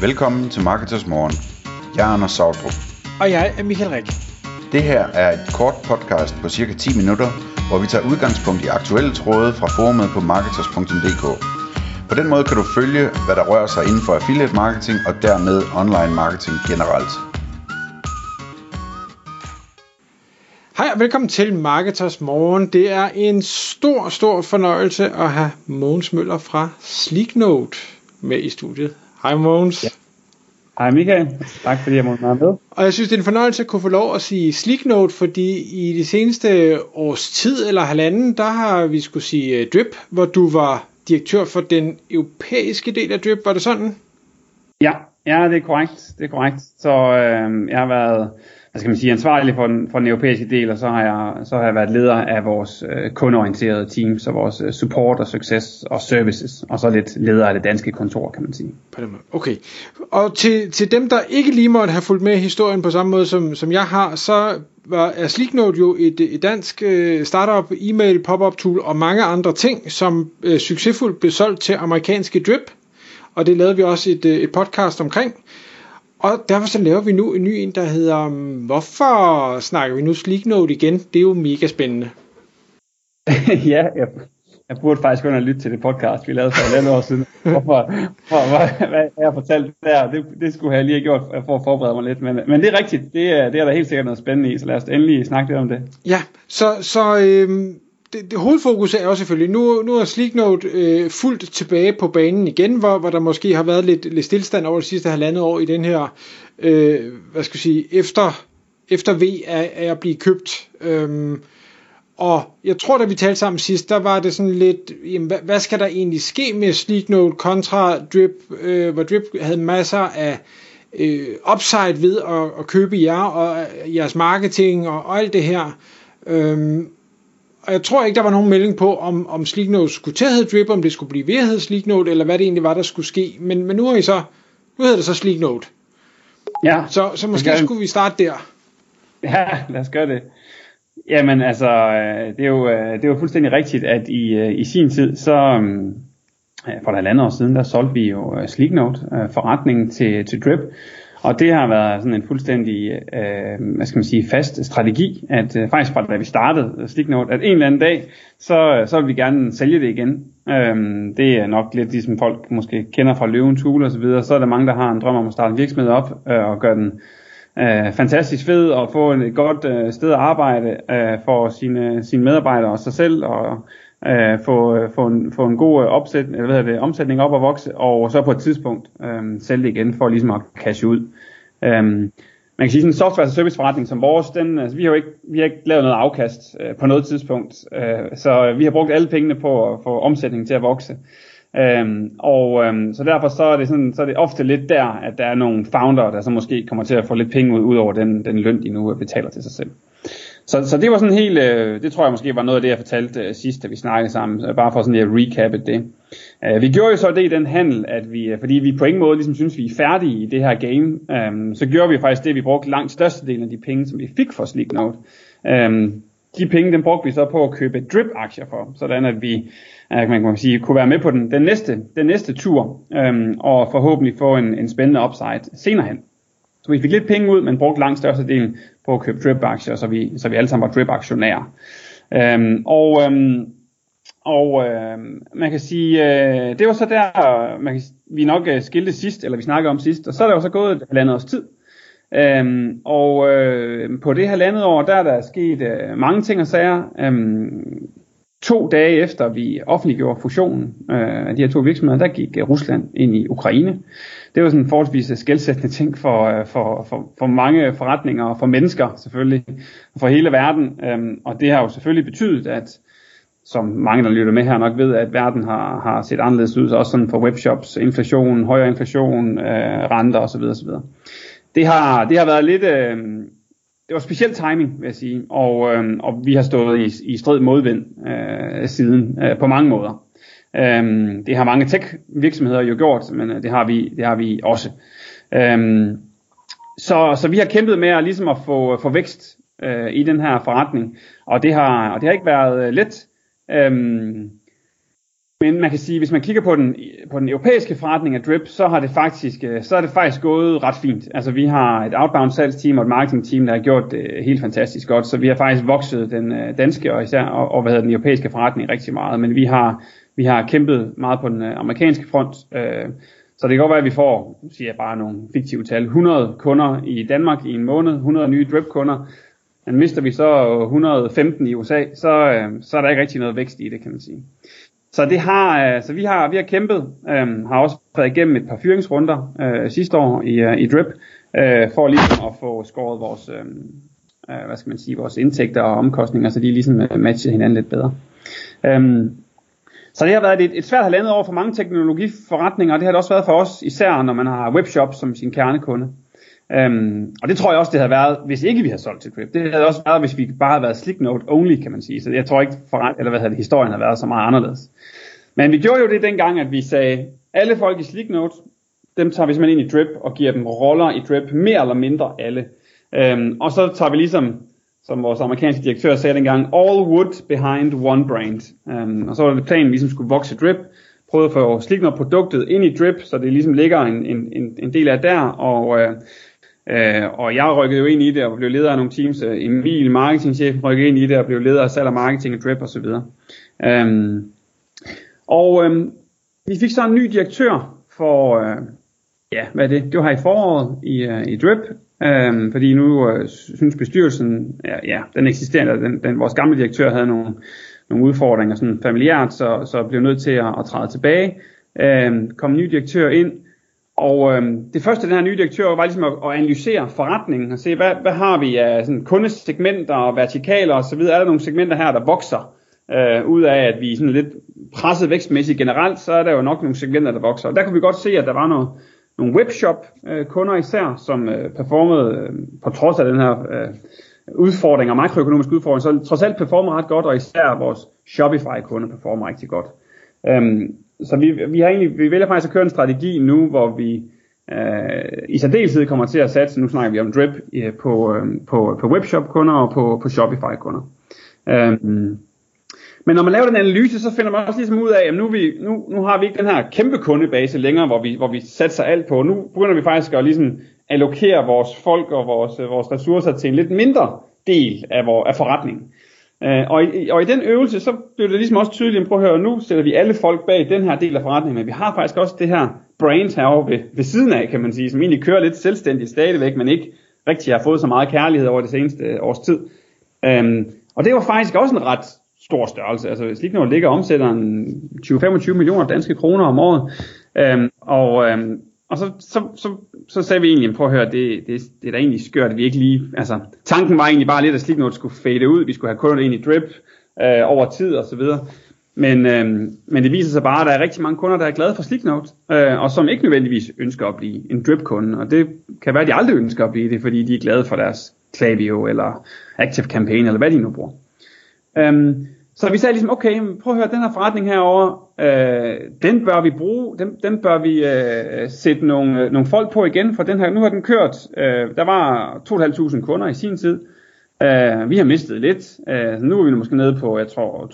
Velkommen til Marketers Morgen. Jeg er Anders Sautrup. Og jeg er Michael Rik. Det her er et kort podcast på cirka 10 minutter, hvor vi tager udgangspunkt i aktuelle tråde fra forumet på marketers.dk. På den måde kan du følge, hvad der rører sig inden for affiliate marketing og dermed online marketing generelt. Hej og velkommen til Marketers Morgen. Det er en stor, stor fornøjelse at have Mogens Møller fra Sleeknote med i studiet. Hej Mogens. Ja. Hej Michael, tak fordi jeg måtte være med. Og jeg synes, det er en fornøjelse at kunne få lov at sige Sleeknote, fordi i de seneste års tid eller halvanden, der har vi skulle sige uh, Drip, hvor du var direktør for den europæiske del af Drip. Var det sådan? Ja, ja det er korrekt. Det er korrekt. Så øh, jeg har været hvad skal man sige, ansvarlig for den, for den europæiske del, og så har jeg, så har jeg været leder af vores øh, kundeorienterede team, så vores øh, support og success og services, og så lidt leder af det danske kontor, kan man sige. På den måde. Okay. Og til, til dem, der ikke lige måtte have fulgt med historien på samme måde, som, som jeg har, så var, er Sleeknote jo et, et dansk øh, startup, e-mail, pop-up tool og mange andre ting, som øh, succesfuldt blev solgt til amerikanske Drip, og det lavede vi også et, øh, et podcast omkring. Og derfor så laver vi nu en ny en, der hedder, hvorfor snakker vi nu Sleeknote igen? Det er jo mega spændende. ja, jeg, jeg burde faktisk gå og lytte til det podcast, vi lavede for et andet år siden. Hvorfor, for, hvad, hvad jeg har fortalt der, det, det skulle jeg lige have gjort for at forberede mig lidt. Men, men det er rigtigt, det er, det er der helt sikkert noget spændende i, så lad os endelig snakke lidt om det. Ja, så, så øhm, det, det hovedfokus er jo selvfølgelig, nu, nu er Sleeknote øh, fuldt tilbage på banen igen, hvor, hvor der måske har været lidt, lidt stillstand over de sidste halvandet år i den her, øh, hvad skal jeg sige, efter, efter V af, af at blive købt. Øhm, og jeg tror, da vi talte sammen sidst, der var det sådan lidt, jamen, hvad, hvad skal der egentlig ske med Sleeknote kontra Drip, øh, hvor Drip havde masser af øh, upside ved at, at købe jer og øh, jeres marketing og, og alt det her. Øhm, og jeg tror ikke, der var nogen melding på, om, om Sleeknote skulle til at hedde Drip, om det skulle blive ved at hedde Sleeknote, eller hvad det egentlig var, der skulle ske. Men, men nu er I så, nu hedder det så Sleeknote. Ja. Så, så måske skal... skulle vi starte der. Ja, lad os gøre det. Jamen altså, øh, det er jo, øh, det er jo fuldstændig rigtigt, at i, øh, i sin tid, så for et halvandet år siden, der solgte vi jo Sleeknote, forretningen til, til Drip, og det har været sådan en fuldstændig, øh, hvad skal man sige, fast strategi, at øh, faktisk fra da vi startede Sliknote, at en eller anden dag, så, øh, så vil vi gerne sælge det igen. Øhm, det er nok lidt ligesom folk måske kender fra Løvens Hule og så videre, så er der mange, der har en drøm om at starte en virksomhed op øh, og gøre den øh, fantastisk fed og få et godt øh, sted at arbejde øh, for sine, sine medarbejdere og sig selv og øh, få, øh, få, en, få en god opsætning, opsæt, eller hvad det, omsætning op og vokse, og så på et tidspunkt øh, sælge det igen for ligesom at cashe ud. Øh, man kan sige sådan en software og service forretning som vores, den, altså, vi har jo ikke, vi har ikke lavet noget afkast øh, på noget tidspunkt, øh, så øh, vi har brugt alle pengene på at få omsætningen til at vokse. Øhm, og øhm, så derfor så er det sådan, så er det ofte lidt der, at der er nogle founder, der så måske kommer til at få lidt penge ud, ud over den, den løn, de nu betaler til sig selv. Så, så det var sådan helt, øh, det tror jeg måske var noget af det, jeg fortalte øh, sidst, da vi snakkede sammen, øh, bare for sådan at recappe det. Øh, vi gjorde jo så det i den handel, at vi, øh, fordi vi på ingen måde ligesom synes, vi er færdige i det her game, øh, så gjorde vi faktisk det, at vi brugte langt størstedelen af de penge, som vi fik for Sleeknote. Øh, de penge, dem brugte vi så på at købe drip-aktier for, sådan at vi øh, man kan sige, kunne være med på den, den, næste, den næste tur, øh, og forhåbentlig få en, en spændende upside senere hen. Så vi fik lidt penge ud, men brugte langt størstedelen på at købe drip-aktier, så vi, så vi alle sammen var drip-aktionærer. Øhm, og øhm, og øh, man kan sige, øh, det var så der, man kan, vi nok øh, skilte sidst, eller vi snakkede om sidst, og så er der jo så gået et halvandet års tid. Øhm, og øh, på det halvandet år, der er der sket øh, mange ting og sager. Øhm, to dage efter vi offentliggjorde fusionen øh, af de her to virksomheder, der gik øh, Rusland ind i Ukraine det var sådan en forholdsvis øh, skældsættende ting for, øh, for, for, for mange forretninger og for mennesker selvfølgelig, for hele verden. Øhm, og det har jo selvfølgelig betydet, at som mange, der lytter med her nok ved, at verden har, har set anderledes ud, også sådan for webshops, inflation, højere inflation, øh, renter osv. osv. Det har, det har været lidt, øh, det var speciel timing, vil jeg sige, og, øh, og vi har stået i, i strid modvind øh, siden øh, på mange måder. Øh, det har mange tech-virksomheder jo gjort, men øh, det har vi, det har vi også. Øh, så, så vi har kæmpet med at, ligesom at få, få vækst øh, i den her forretning, og det har, og det har ikke været øh, let. Øhm, men man kan sige, hvis man kigger på den, på den europæiske forretning af Drip, så har det faktisk, øh, så er det faktisk gået ret fint. Altså vi har et outbound salgsteam og et marketingteam, der har gjort det øh, helt fantastisk godt. Så vi har faktisk vokset den øh, danske og især og, og hvad hedder den europæiske forretning rigtig meget. Men vi har, vi har kæmpet meget på den amerikanske front. Så det kan godt være, at vi får, nu siger jeg bare nogle fiktive tal, 100 kunder i Danmark i en måned, 100 nye drip-kunder. Men mister vi så 115 i USA, så, så er der ikke rigtig noget vækst i det, kan man sige. Så det har, øh, så vi har, vi har kæmpet, øh, har også været igennem et par fyringsrunder øh, sidste år i, øh, i Drip, øh, for ligesom at få skåret vores, øhm, øh, hvad skal man sige, vores indtægter og omkostninger, så de ligesom øh, matcher hinanden lidt bedre. Øhm, så det har været et, et svært halvandet år for mange teknologiforretninger, og det har det også været for os, især når man har webshop som sin kernekunde. Øhm, og det tror jeg også, det havde været, hvis ikke vi havde solgt til Drip. Det havde også været, hvis vi bare havde været slick note only, kan man sige. Så jeg tror ikke, for, eller hvad havde det, historien havde været så meget anderledes. Men vi gjorde jo det dengang, at vi sagde, alle folk i slick note, dem tager vi simpelthen ind i Drip og giver dem roller i Drip, mere eller mindre alle. Øhm, og så tager vi ligesom, som vores amerikanske direktør sagde dengang, all wood behind one brand. Øhm, og så var det planen, at vi ligesom skulle vokse Drip, prøve at få Slickner produktet ind i Drip, så det ligesom ligger en, en, en del af der, og øh, øh, og jeg rykkede jo ind i det og blev leder af nogle teams. Øh, Emil, marketingchef, rykkede ind i det og blev leder af salg og marketing og drip osv. Øhm, og øhm, vi fik så en ny direktør for, øh, ja, hvad er det? Det var her i foråret i, øh, i Drip, Øhm, fordi nu øh, synes bestyrelsen, ja, ja den eksisterende, den, den, vores gamle direktør havde nogle, nogle udfordringer sådan familiært, så, så blev nødt til at, at træde tilbage. Øh, kom en ny direktør ind, og øh, det første den her nye direktør var ligesom at, at analysere forretningen og se, hvad, hvad har vi af sådan kundesegmenter og vertikaler osv. Er der nogle segmenter her, der vokser øh, ud af, at vi er sådan lidt presset vækstmæssigt generelt, så er der jo nok nogle segmenter, der vokser. Og der kunne vi godt se, at der var noget, nogle webshop-kunder øh, især, som øh, performede øh, på trods af den her øh, udfordringer, makroøkonomiske makroøkonomisk så trods alt performer ret godt, og især vores Shopify-kunder performer rigtig godt. Øhm, så vi, vi, har egentlig, vi vælger faktisk at køre en strategi nu, hvor vi øh, i særdeleshed kommer til at satse, nu snakker vi om drip, øh, på, øh, på, på webshop-kunder og på, på Shopify-kunder. Øhm, men når man laver den analyse, så finder man også ligesom ud af, at nu, vi, nu, nu har vi ikke den her kæmpe kundebase længere, hvor vi, hvor vi satser alt på. Nu begynder vi faktisk at ligesom allokere vores folk og vores, øh, vores ressourcer til en lidt mindre del af, vores, af forretningen. Øh, og, i, og i den øvelse, så blev det ligesom også tydeligt, prøv at høre, nu sætter vi alle folk bag den her del af forretningen, men vi har faktisk også det her brains herovre ved, ved siden af, kan man sige, som egentlig kører lidt selvstændigt stadigvæk, men ikke rigtig har fået så meget kærlighed over det seneste øh, års tid. Øhm, og det var faktisk også en ret stor størrelse. Altså Slignor ligger omsætter en 20-25 millioner danske kroner om året. Øhm, og, øhm, og så, så, så, så sagde vi egentlig, prøv at høre, det, det, det er da egentlig skørt, at vi ikke lige, altså tanken var egentlig bare lidt, at Slipknot skulle fade ud, vi skulle have kunder ind i drip øh, over tid og så videre. Men, øh, men det viser sig bare, at der er rigtig mange kunder, der er glade for Slicknote, øh, og som ikke nødvendigvis ønsker at blive en drip-kunde. Og det kan være, at de aldrig ønsker at blive det, fordi de er glade for deres Klaviyo eller Active Campaign, eller hvad de nu bruger. Øh, så vi sagde ligesom, okay, prøv at høre, den her forretning herover, øh, den bør vi bruge, den, den bør vi øh, sætte nogle, øh, nogle folk på igen, for den her, nu har den kørt, øh, der var 2.500 kunder i sin tid, øh, vi har mistet lidt, øh, nu er vi måske nede på, jeg tror,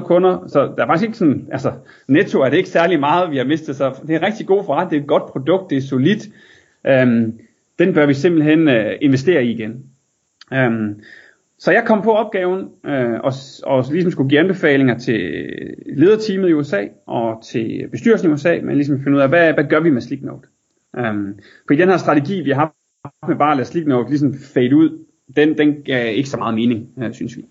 2.300 kunder, så der er faktisk ikke sådan, altså netto er det ikke særlig meget, vi har mistet, så det er en rigtig god forretning, det er et godt produkt, det er solidt, øh, den bør vi simpelthen øh, investere i igen. Øh, så jeg kom på opgaven øh, og, og ligesom skulle give anbefalinger til lederteamet i USA og til bestyrelsen i USA, men ligesom finde ud af, hvad, hvad gør vi med Slicknote? Um, øhm, for i den her strategi, vi har haft med bare at lade Slicknote ligesom fade ud, den, den gav ikke så meget mening, øh, synes vi.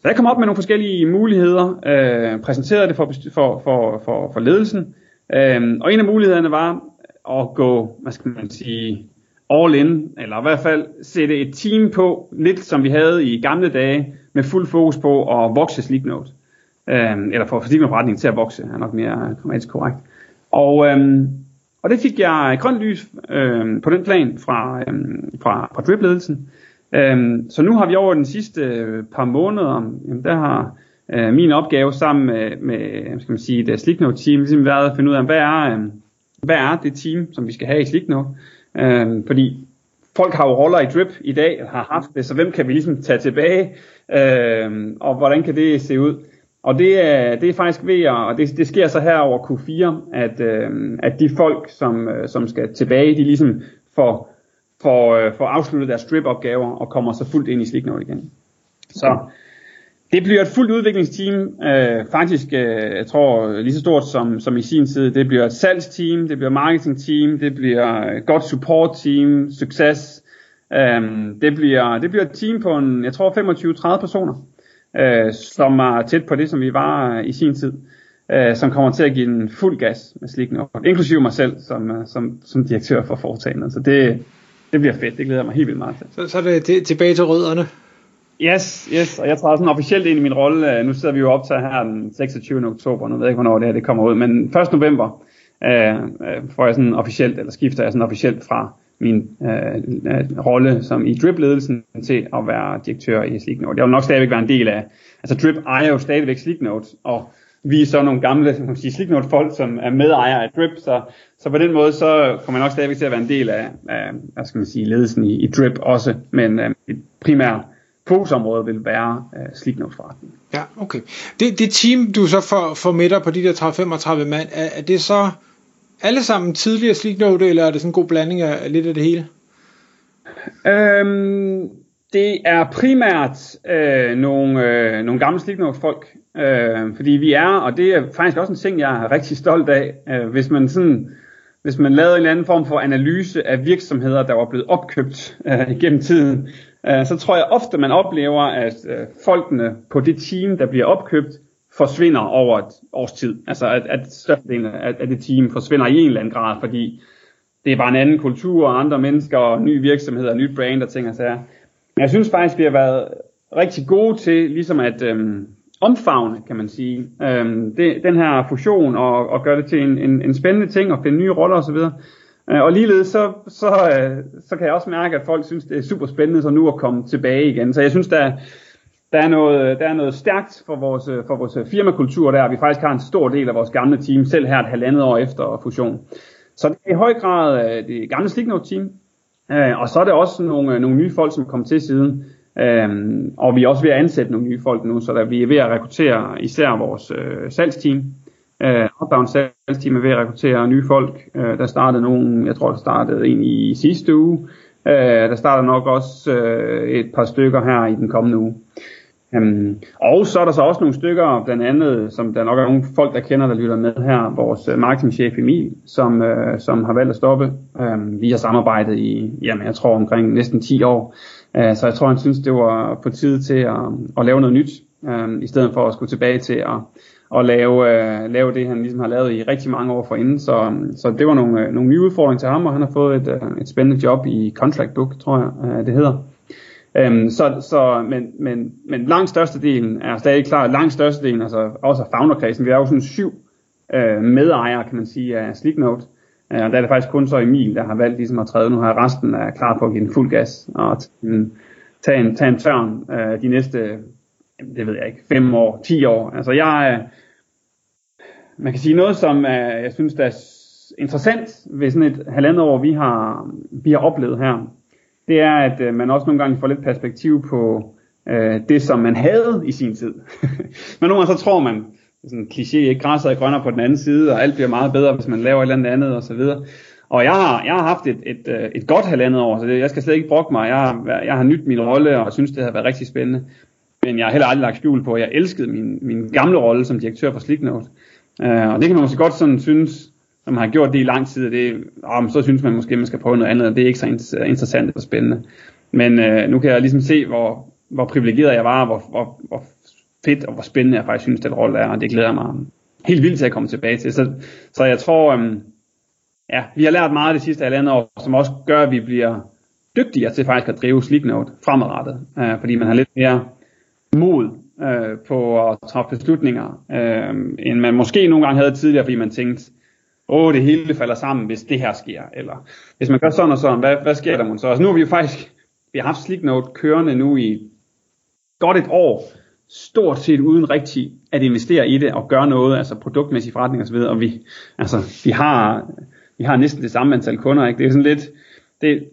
Så jeg kom op med nogle forskellige muligheder, øh, præsenterede det for, for, for, for, for ledelsen, øh, og en af mulighederne var at gå, hvad skal man sige, all in, eller i hvert fald sætte et team på, lidt som vi havde i gamle dage, med fuld fokus på at vokse Sleepnote. Øhm, eller få forretningen til at vokse, er nok mere øh, grammatisk korrekt. Og, øhm, og det fik jeg grønt lys øhm, på den plan fra, øhm, fra, fra drip-ledelsen. Øhm, så nu har vi over den sidste øh, par måneder, jamen der har øh, min opgave sammen med, med skal man sige, det Slicknote team ligesom været at finde ud af, hvad er, øh, hvad er det team, som vi skal have i Slicknote. Øh, fordi folk har jo roller i drip i dag, har haft det, så hvem kan vi ligesom tage tilbage, øhm, og hvordan kan det se ud? Og det er, det er faktisk ved at, og det, det sker så her over Q4, at, øhm, at de folk, som, øh, som skal tilbage, de ligesom får, får, øh, får afsluttet deres drip-opgaver og kommer så fuldt ind i Slicknote igen. Så det bliver et fuldt udviklingsteam, øh, faktisk, øh, jeg tror, lige så stort som, som i sin tid. Det bliver et salgsteam, det bliver marketingteam, det bliver et godt supportteam, succes. Øh, det, bliver, det bliver et team på en, jeg tror, 25-30 personer, øh, som er tæt på det, som vi var øh, i sin tid. Øh, som kommer til at give en fuld gas med Slicknote, inklusive mig selv som, øh, som, som direktør for foretagendet. Så det, det bliver fedt, det glæder jeg mig helt vildt meget til. Så, så er det tilbage til rødderne? Yes, yes, og jeg træder sådan officielt ind i min rolle. Øh, nu sidder vi jo optaget her den 26. oktober, nu ved jeg ikke, hvornår det her det kommer ud, men 1. november øh, øh, får jeg sådan officielt, eller skifter jeg sådan officielt fra min øh, øh rolle som i Drip-ledelsen til at være direktør i Sleeknote. Jeg vil nok stadigvæk være en del af, altså Drip ejer jo stadigvæk Sleeknote, og vi er så nogle gamle man sige, Sleeknote-folk, som er medejere af Drip, så, så på den måde, så kommer jeg nok stadigvæk til at være en del af, af hvad skal man sige, ledelsen i, i Drip også, men øh, primært fokusområde vil være øh, Sleeknote-forretningen. Ja, okay. Det, det team, du så får, får med dig på de der 30-35 mand, er, er det så alle sammen tidligere Sleeknote, eller er det sådan en god blanding af lidt af det hele? Øhm, det er primært øh, nogle, øh, nogle gamle Sleeknote-folk, øh, fordi vi er, og det er faktisk også en ting, jeg er rigtig stolt af, øh, hvis man sådan hvis man lavede en eller anden form for analyse af virksomheder, der var blevet opkøbt øh, igennem tiden, øh, så tror jeg ofte, man oplever, at øh, folkene på det team, der bliver opkøbt, forsvinder over et års tid. Altså at, at størstedelen af, af det team forsvinder i en eller anden grad, fordi det er bare en anden kultur, og andre mennesker, og nye virksomheder, og nyt brand og ting og sager. Men jeg synes faktisk, vi har været rigtig gode til ligesom at Øh, omfavne, kan man sige, øhm, det, den her fusion, og, og gøre det til en, en, en spændende ting, og finde nye roller osv., Øh, og ligeledes så, så, øh, så kan jeg også mærke, at folk synes, det er super spændende så nu at komme tilbage igen. Så jeg synes, der, der, er, noget, der er noget stærkt for vores, øh, for vores øh, firmakultur der. Vi faktisk har en stor del af vores gamle team, selv her et halvandet år efter fusion. Så det er i høj grad øh, det gamle Slicknote-team. Øh, og så er det også nogle, nogle nye folk, som kom til siden. Øhm, og vi er også ved at ansætte nogle nye folk nu, så der, vi er ved at rekruttere især vores øh, salgsteam. Øh, outbound salgsteam er ved at rekruttere nye folk. Øh, der startede nogen, jeg tror der startede en i sidste uge. Øh, der starter nok også øh, et par stykker her i den kommende uge. Øhm, og så er der så også nogle stykker, blandt andet, som der nok er nogle folk, der kender, der lytter med her, vores øh, marketingchef Emil, som, øh, som har valgt at stoppe. Øhm, vi har samarbejdet i, jamen jeg tror omkring næsten 10 år, øh, så jeg tror, han synes, det var på tide til at, at lave noget nyt, øh, i stedet for at skulle tilbage til at at lave, øh, lave det, han ligesom har lavet i rigtig mange år forinden. Så, så det var nogle, øh, nogle nye udfordringer til ham, og han har fået et, øh, et spændende job i Contract Book, tror jeg, øh, det hedder. Øhm, så, så, men, men, men langt størstedelen er stadig klar, langt størstedelen, altså også founderkredsen, vi er jo sådan syv øh, medejere, kan man sige, af Sleeknote. Øh, og der er det faktisk kun så Emil, der har valgt ligesom at træde nu her. Resten er klar på at give en fuld gas og tage en, tage en tørn øh, de næste det ved jeg ikke, 5 år, 10 år. Altså jeg, øh, man kan sige noget, som øh, jeg synes, der er interessant ved sådan et halvandet år, vi har, vi har oplevet her, det er, at øh, man også nogle gange får lidt perspektiv på øh, det, som man havde i sin tid. Men nogle gange så tror man, sådan en kliché, ikke græsset er grønnere på den anden side, og alt bliver meget bedre, hvis man laver et eller andet andet, og så videre. Og jeg har, jeg har haft et, et, øh, et godt halvandet år, så det, jeg skal slet ikke brokke mig. Jeg har, jeg har nyt min rolle, og synes, det har været rigtig spændende. Men jeg har heller aldrig lagt skjul på, at jeg elskede min, min gamle rolle som direktør for Slicknote. Uh, og det kan man måske godt sådan synes, når man har gjort det i lang tid, det, oh, så synes man måske, at man skal prøve noget andet, og det er ikke så interessant og spændende. Men øh, nu kan jeg ligesom se, hvor, hvor privilegeret jeg var, hvor, hvor, hvor fedt og hvor spændende jeg faktisk synes, den rolle er, og det glæder mig helt vildt til at komme tilbage til. Så, så jeg tror, um, ja, vi har lært meget det sidste halvandet år, som også gør, at vi bliver dygtigere til faktisk at drive Sleeknote fremadrettet, øh, fordi man har lidt mere mod øh, på at træffe beslutninger, øh, end man måske nogle gange havde tidligere, fordi man tænkte, åh, det hele falder sammen, hvis det her sker, eller hvis man gør sådan og sådan, hvad, hvad sker der måske så? Altså nu har vi jo faktisk, vi har haft Slicknote kørende nu i godt et år, stort set uden rigtig at investere i det og gøre noget, altså produktmæssig forretning osv., og vi, altså, vi har, vi har næsten det samme antal kunder, ikke? Det er sådan lidt, det,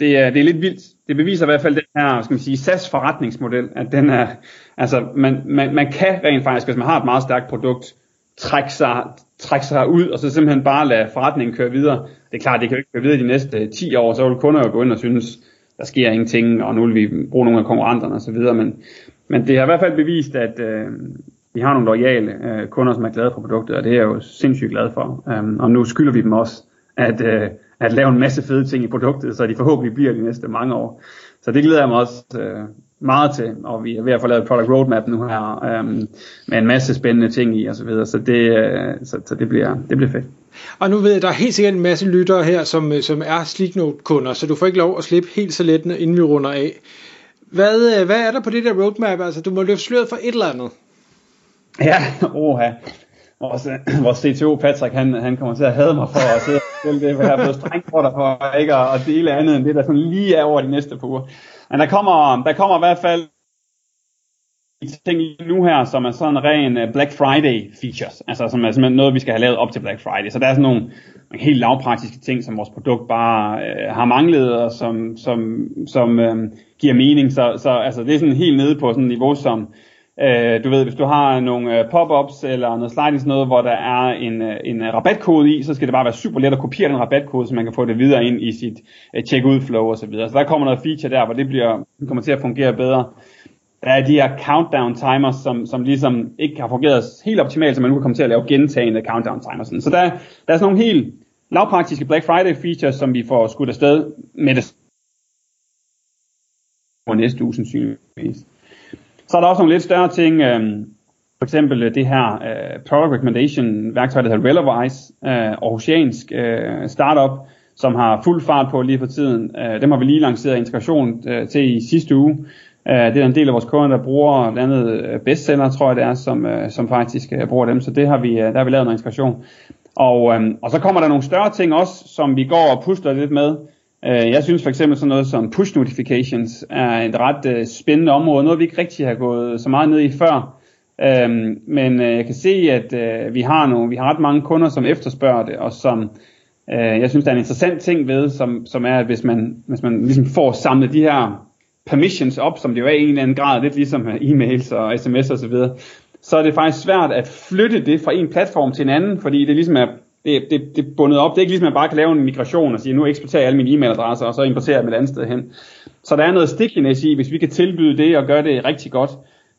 det er, det er lidt vildt, det beviser i hvert fald den her, skal man sige, SAS forretningsmodel, at den er, altså man, man, man kan rent faktisk, hvis man har et meget stærkt produkt, trække sig, trække sig ud, og så simpelthen bare lade forretningen køre videre. Det er klart, det kan jo ikke køre videre de næste 10 år, så vil kunder jo gå ind og synes, der sker ingenting, og nu vil vi bruge nogle af konkurrenterne osv., men, men det har i hvert fald bevist, at øh, vi har nogle lojale øh, kunder, som er glade for produktet, og det er jeg jo sindssygt glad for. Um, og nu skylder vi dem også, at, øh, at lave en masse fede ting i produktet, så de forhåbentlig bliver de næste mange år. Så det glæder jeg mig også øh, meget til, og vi er ved at få lavet et product roadmap nu her, øhm, med en masse spændende ting i og så videre, så det, øh, så, så det, bliver, det bliver fedt. Og nu ved jeg, at der er helt sikkert en masse lyttere her, som, som er Sleeknote-kunder, så du får ikke lov at slippe helt så let, inden vi runder af. Hvad, øh, hvad er der på det der roadmap? Altså, du må løfte sløret for et eller andet. Ja, oha. Vores, vores CTO Patrick, han, han kommer til at hade mig for at sidde og det, for jeg er blevet strengt for dig for ikke at dele andet end det, der sådan lige er over de næste par uger. Men der kommer, der kommer i hvert fald ting nu her, som er sådan ren øh, Black Friday features, altså som er simpelthen noget, vi skal have lavet op til Black Friday. Så der er sådan nogle, nogle helt lavpraktiske ting, som vores produkt bare øh, har manglet, og som, som, som øh, giver mening. Så, så altså, det er sådan helt nede på sådan et niveau, som Øh, du ved, hvis du har nogle øh, pop-ups eller noget sliding noget, hvor der er en, øh, en øh, rabatkode i, så skal det bare være super let at kopiere den rabatkode, så man kan få det videre ind i sit øh, checkout flow osv. Så, videre. så der kommer noget feature der, hvor det bliver, kommer til at fungere bedre. Der er de her countdown timers, som, som ligesom ikke har fungeret helt optimalt, så man nu kan komme til at lave gentagende countdown timers. Så der, der er sådan nogle helt lavpraktiske Black Friday features, som vi får skudt afsted med det Og næste uge sandsynligvis. Så er der også nogle lidt større ting, øh, for eksempel øh, det her øh, Product Recommendation værktøj, der hedder Relevise, øh, Aarhusiansk øh, startup, som har fuld fart på lige for tiden. Øh, dem har vi lige lanceret integration øh, til i sidste uge. Øh, det er en del af vores kunder, der bruger blandt andet øh, bestseller, tror jeg det er, som, øh, som faktisk øh, bruger dem. Så det har vi, øh, der har vi lavet noget integration. Og, øh, og så kommer der nogle større ting også, som vi går og pusler lidt med. Øh, jeg synes for eksempel sådan noget som push notifications er et ret øh, spændende område, noget vi ikke rigtig har gået så meget ned i før. Øhm, men øh, jeg kan se, at øh, vi har nogle, vi har ret mange kunder, som efterspørger det, og som øh, jeg synes, der er en interessant ting ved, som, som er, at hvis man, hvis man ligesom får samlet de her permissions op, som det jo er i en eller anden grad, lidt ligesom e-mails og sms osv., så, så er det faktisk svært at flytte det fra en platform til en anden, fordi det ligesom er det, det, det er bundet op. Det er ikke ligesom, at man bare kan lave en migration og sige, nu eksporterer jeg alle mine e-mailadresser, og så importerer jeg dem et andet sted hen. Så der er noget stickiness i, hvis vi kan tilbyde det og gøre det rigtig godt.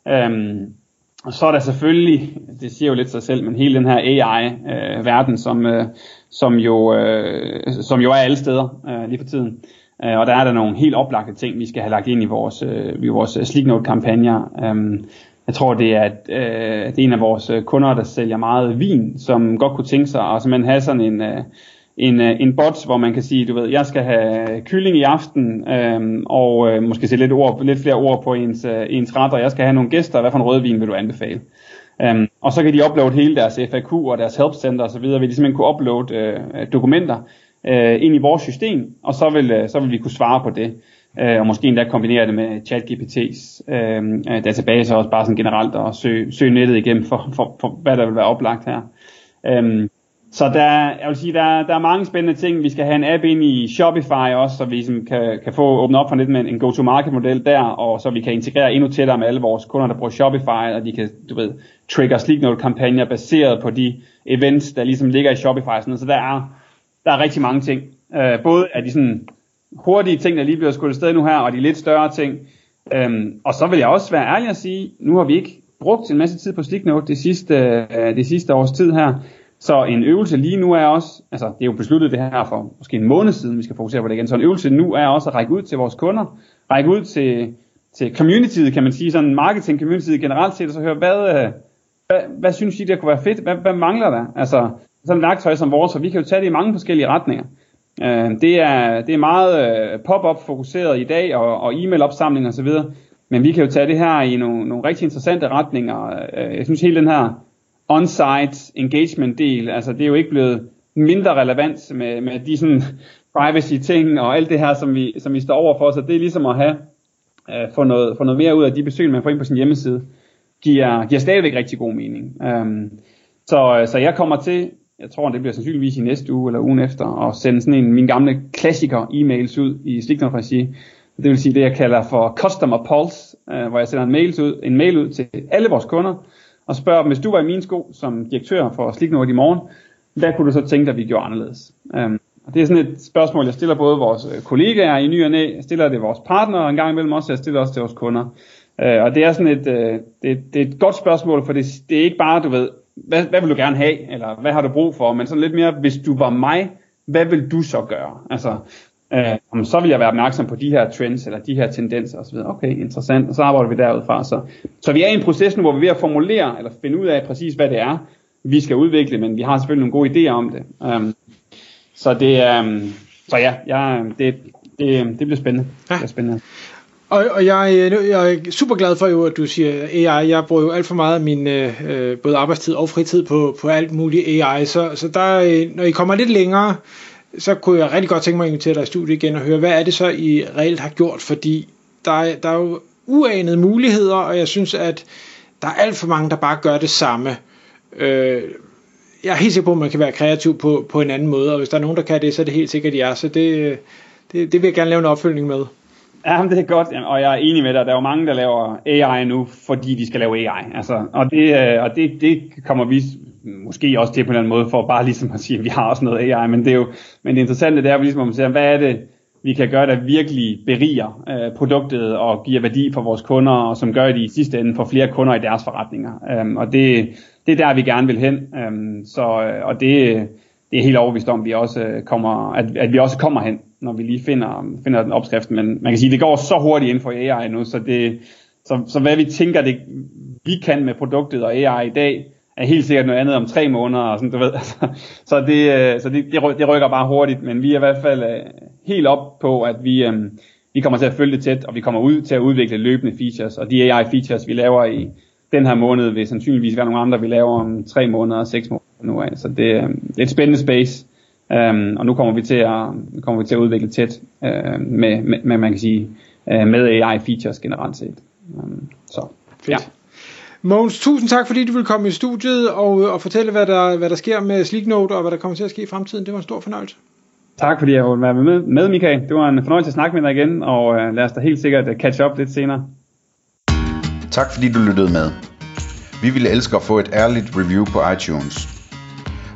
Øhm, og så er der selvfølgelig, det siger jo lidt sig selv, men hele den her AI-verden, øh, som, øh, som, jo, øh, som jo er alle steder øh, lige for tiden. Øh, og der er der nogle helt oplagte ting, vi skal have lagt ind i vores, øh, i vores Sleeknote-kampagner. Øh, jeg tror, det er, at, øh, det er en af vores øh, kunder, der sælger meget vin, som godt kunne tænke sig at simpelthen have sådan en, øh, en, øh, en bot, hvor man kan sige, du ved, jeg skal have kylling i aften, øh, og øh, måske se lidt, ord, lidt flere ord på ens, øh, ens ret, og jeg skal have nogle gæster, hvad for en rødvin vil du anbefale? Um, og så kan de uploade hele deres FAQ og deres help center osv., vil de simpelthen kunne uploade øh, dokumenter øh, ind i vores system, og så vil, øh, så vil vi kunne svare på det øh, og måske endda kombinere det med ChatGPT's øh, øh, database, og også bare sådan generelt og søge, søge nettet igennem for, for, for, hvad der vil være oplagt her. Øh, så der, jeg vil sige, der, der er mange spændende ting. Vi skal have en app ind i Shopify også, så vi ligesom kan, kan få åbnet op for lidt med en go-to-market model der, og så vi kan integrere endnu tættere med alle vores kunder, der bruger Shopify, og de kan, du ved, trigger Sleeknote kampagner baseret på de events, der ligesom ligger i Shopify. Sådan Så der er, der er rigtig mange ting. Øh, både af de sådan hurtige ting, der lige bliver skudt sted nu her, og de lidt større ting. Øhm, og så vil jeg også være ærlig at sige, nu har vi ikke brugt en masse tid på Sticknote det sidste, øh, det sidste års tid her. Så en øvelse lige nu er også, altså det er jo besluttet det her for måske en måned siden, vi skal fokusere på det igen. Så en øvelse nu er også at række ud til vores kunder, række ud til, til communityet, kan man sige, sådan marketing communityet generelt set, og så høre, hvad, øh, hvad, hvad synes I, der kunne være fedt? Hvad, hvad mangler der? Altså sådan et værktøj som vores, og vi kan jo tage det i mange forskellige retninger. Øh, det, er, det er meget øh, pop-up fokuseret i dag, og, og e-mail opsamling osv., men vi kan jo tage det her i nogle, nogle rigtig interessante retninger. Øh, jeg synes hele den her on-site engagement del, altså det er jo ikke blevet mindre relevant med, med de sådan privacy ting og alt det her, som vi, som vi står over for, så det er ligesom at have, uh, få, noget, få noget mere ud af de besøg, man får ind på sin hjemmeside, giver, giver stadigvæk rigtig god mening. Um, så, så jeg kommer til jeg tror det bliver sandsynligvis i næste uge eller ugen efter, og sende sådan en min gamle klassiker e-mails ud i Stickner regi, Det vil sige det, jeg kalder for Customer Pulse, øh, hvor jeg sender en mail, ud, en mail ud til alle vores kunder, og spørger dem, hvis du var i min sko som direktør for Sliknord i morgen, hvad kunne du så tænke dig, vi gjorde anderledes? Um, og det er sådan et spørgsmål, jeg stiller både vores øh, kollegaer i ny og næ, jeg stiller det vores partnere en gang imellem også, jeg stiller også til vores kunder. Uh, og det er sådan et, øh, det, det er et godt spørgsmål, for det, det er ikke bare, du ved, hvad, hvad vil du gerne have, eller hvad har du brug for, men sådan lidt mere, hvis du var mig, hvad vil du så gøre? Altså, øh, så vil jeg være opmærksom på de her trends, eller de her tendenser osv. Okay, interessant, og så arbejder vi derudfra. Så, så vi er i en proces nu, hvor vi er ved at formulere, eller finde ud af præcis, hvad det er, vi skal udvikle, men vi har selvfølgelig nogle gode idéer om det. Um, så det, um, så ja, ja det, det, det bliver spændende. Ja. Det bliver spændende. Og, og jeg, øh, jeg er super glad for jo, at du siger AI. Jeg bruger jo alt for meget af min øh, øh både arbejdstid og fritid på, på alt muligt AI. Så, så der, øh, når I kommer lidt længere, så kunne jeg rigtig godt tænke mig at invitere dig i studiet igen og høre, hvad er det så, I reelt har gjort? Fordi der, der er jo uanede muligheder, og jeg synes, at der er alt for mange, der bare gør det samme. Øh, jeg er helt sikker på, at man kan være kreativ på, på en anden måde, og hvis der er nogen, der kan det, så er det helt sikkert jer. Så det, det, det vil jeg gerne lave en opfølgning med. Ja, det er godt, og jeg er enig med dig. Der er jo mange, der laver AI nu, fordi de skal lave AI. Altså, og det, øh, og det, det kommer vi måske også til på en eller anden måde, for bare ligesom at sige, at vi har også noget AI. Men det, er jo, men det interessante det er, ligesom, at vi ligesom siger, hvad er det, vi kan gøre, der virkelig beriger øh, produktet og giver værdi for vores kunder, og som gør det i sidste ende for flere kunder i deres forretninger. Um, og det, det er der, vi gerne vil hen. Um, så, øh, og det, det er helt overbevist om, at vi også øh, kommer, at, at vi også kommer hen når vi lige finder, finder den opskrift. Men man kan sige, det går så hurtigt inden for AI nu, så, det, så, så hvad vi tænker, det, vi kan med produktet og AI i dag, er helt sikkert noget andet om tre måneder, og sådan, du ved. Altså, så det, øh, så det, det rykker bare hurtigt, men vi er i hvert fald øh, helt op på, at vi, øh, vi kommer til at følge det tæt, og vi kommer ud til at udvikle løbende features, og de AI-features, vi laver i den her måned, vil sandsynligvis være nogle andre, vi laver om tre måneder og seks måneder nu af. Så det, det er et spændende space, Um, og nu kommer vi til at, kommer vi til at udvikle tæt uh, med, med, med, man kan sige, uh, med AI features generelt set. Um, så, Fedt. ja. Mogens, tusind tak fordi du vil komme i studiet og, og fortælle, hvad der, hvad der sker med Sleeknote og hvad der kommer til at ske i fremtiden. Det var en stor fornøjelse. Tak fordi jeg ville være med, med Michael. Det var en fornøjelse at snakke med dig igen, og uh, lad os da helt sikkert catch up lidt senere. Tak fordi du lyttede med. Vi ville elske at få et ærligt review på iTunes.